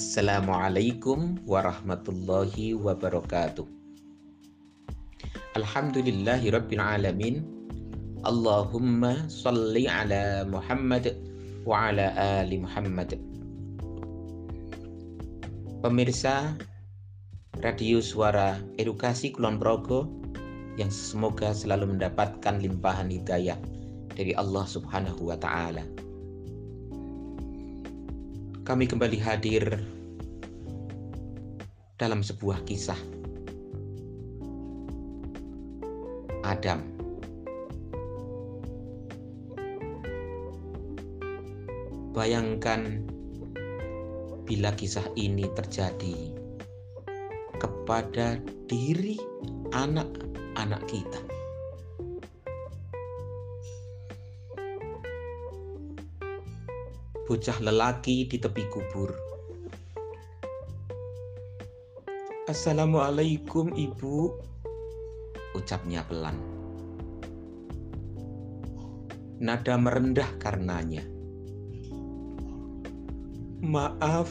Assalamualaikum warahmatullahi wabarakatuh. Alhamdulillahi rabbil alamin. Allahumma salli ala Muhammad wa ala ali Muhammad. Pemirsa Radio Suara Edukasi Kulon Progo yang semoga selalu mendapatkan limpahan hidayah dari Allah Subhanahu wa taala. Kami kembali hadir dalam sebuah kisah Adam Bayangkan bila kisah ini terjadi kepada diri anak-anak kita. Bocah lelaki di tepi kubur. Assalamualaikum ibu, ucapnya pelan. Nada merendah karenanya. Maaf,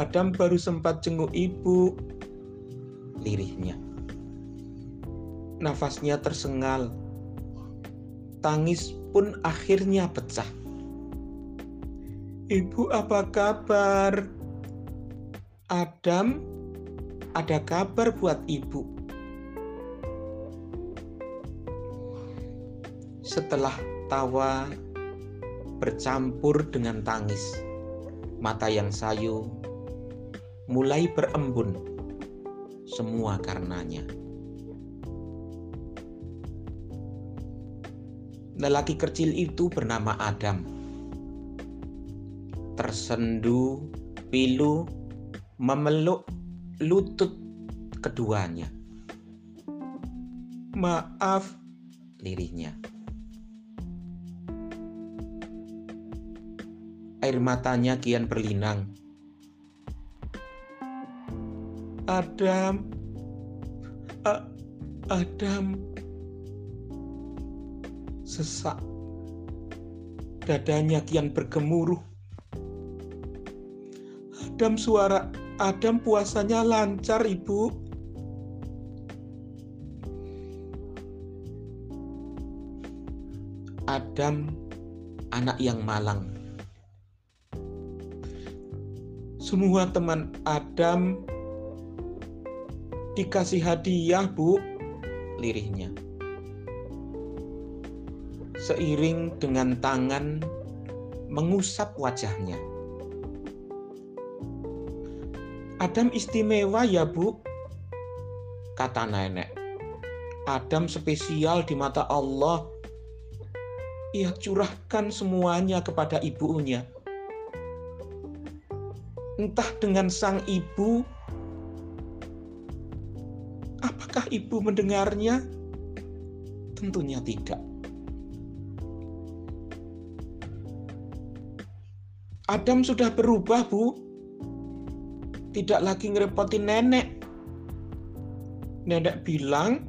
Adam baru sempat jenguk ibu, lirihnya. Nafasnya tersengal. Tangis pun akhirnya pecah. Ibu apa kabar? Adam, ada kabar buat ibu. Setelah tawa bercampur dengan tangis, mata yang sayu mulai berembun. Semua karenanya. Lelaki kecil itu bernama Adam. Tersendu, pilu, memeluk lutut keduanya. Maaf, lirihnya. Air matanya kian berlinang. Adam, A Adam, sesak. Dadanya kian bergemuruh. Adam suara Adam puasanya lancar, Ibu. Adam anak yang malang. Semua teman Adam dikasih hadiah, Bu, lirihnya. Seiring dengan tangan mengusap wajahnya. Adam istimewa ya, Bu, kata nenek. Adam spesial di mata Allah. Ia curahkan semuanya kepada ibunya entah dengan sang ibu. Apakah ibu mendengarnya? Tentunya tidak. Adam sudah berubah, Bu. Tidak lagi ngerepotin nenek. Nenek bilang,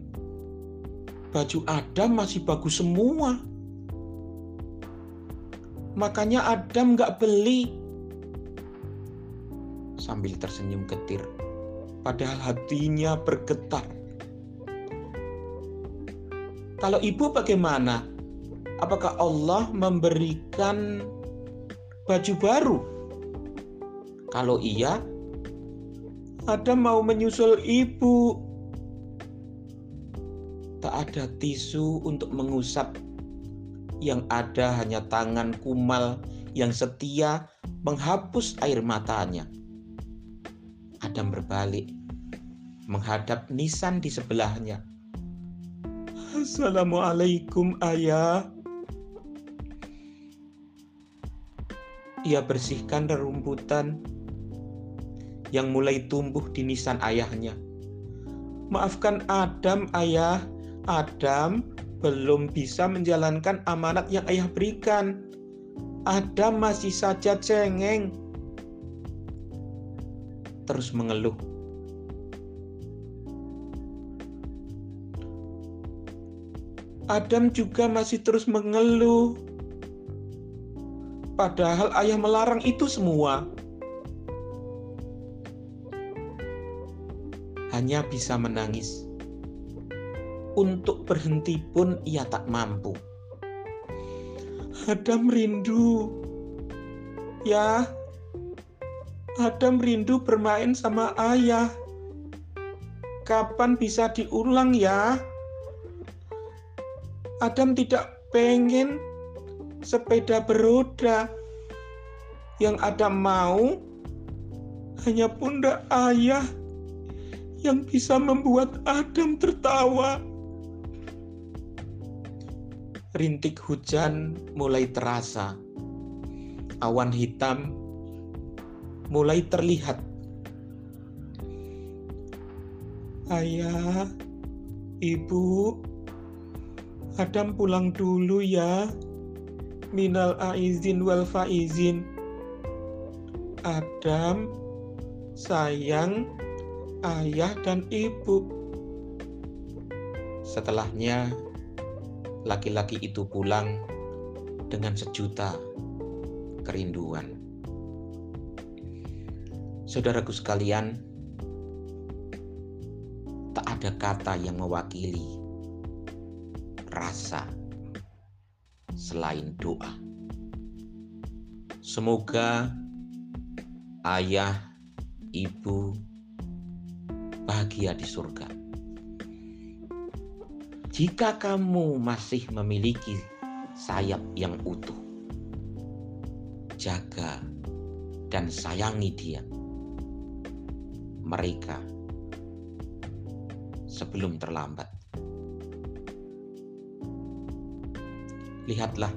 baju Adam masih bagus semua. Makanya Adam nggak beli sambil tersenyum getir, padahal hatinya bergetar. Kalau ibu bagaimana? Apakah Allah memberikan baju baru? Kalau iya, ada mau menyusul ibu. Tak ada tisu untuk mengusap. Yang ada hanya tangan kumal yang setia menghapus air matanya. Adam berbalik, menghadap Nisan di sebelahnya. Assalamualaikum ayah. Ia bersihkan rerumputan yang mulai tumbuh di nisan ayahnya. Maafkan Adam, ayah. Adam belum bisa menjalankan amanat yang ayah berikan. Adam masih saja cengeng terus mengeluh. Adam juga masih terus mengeluh. Padahal ayah melarang itu semua. Hanya bisa menangis. Untuk berhenti pun ia tak mampu. Adam rindu. Ya, Adam rindu bermain sama ayah. Kapan bisa diulang ya? Adam tidak pengen sepeda beroda. Yang Adam mau hanya pundak ayah yang bisa membuat Adam tertawa. Rintik hujan mulai terasa. Awan hitam mulai terlihat. Ayah, ibu, Adam pulang dulu ya. Minal aizin wal faizin. Adam, sayang, ayah dan ibu. Setelahnya, laki-laki itu pulang dengan sejuta kerinduan. Saudaraku sekalian, tak ada kata yang mewakili rasa selain doa. Semoga ayah, ibu, bahagia di surga. Jika kamu masih memiliki sayap yang utuh, jaga dan sayangi dia. Mereka sebelum terlambat. Lihatlah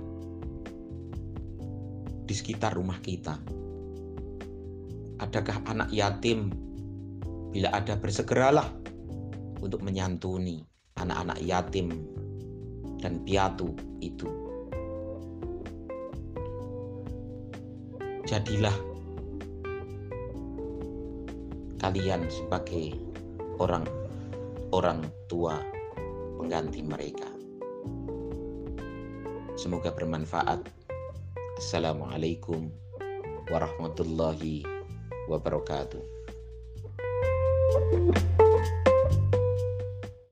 di sekitar rumah kita. Adakah anak yatim Bila ada bersegeralah untuk menyantuni anak-anak yatim dan piatu itu. Jadilah kalian sebagai orang orang tua pengganti mereka. Semoga bermanfaat. Assalamualaikum warahmatullahi wabarakatuh. Música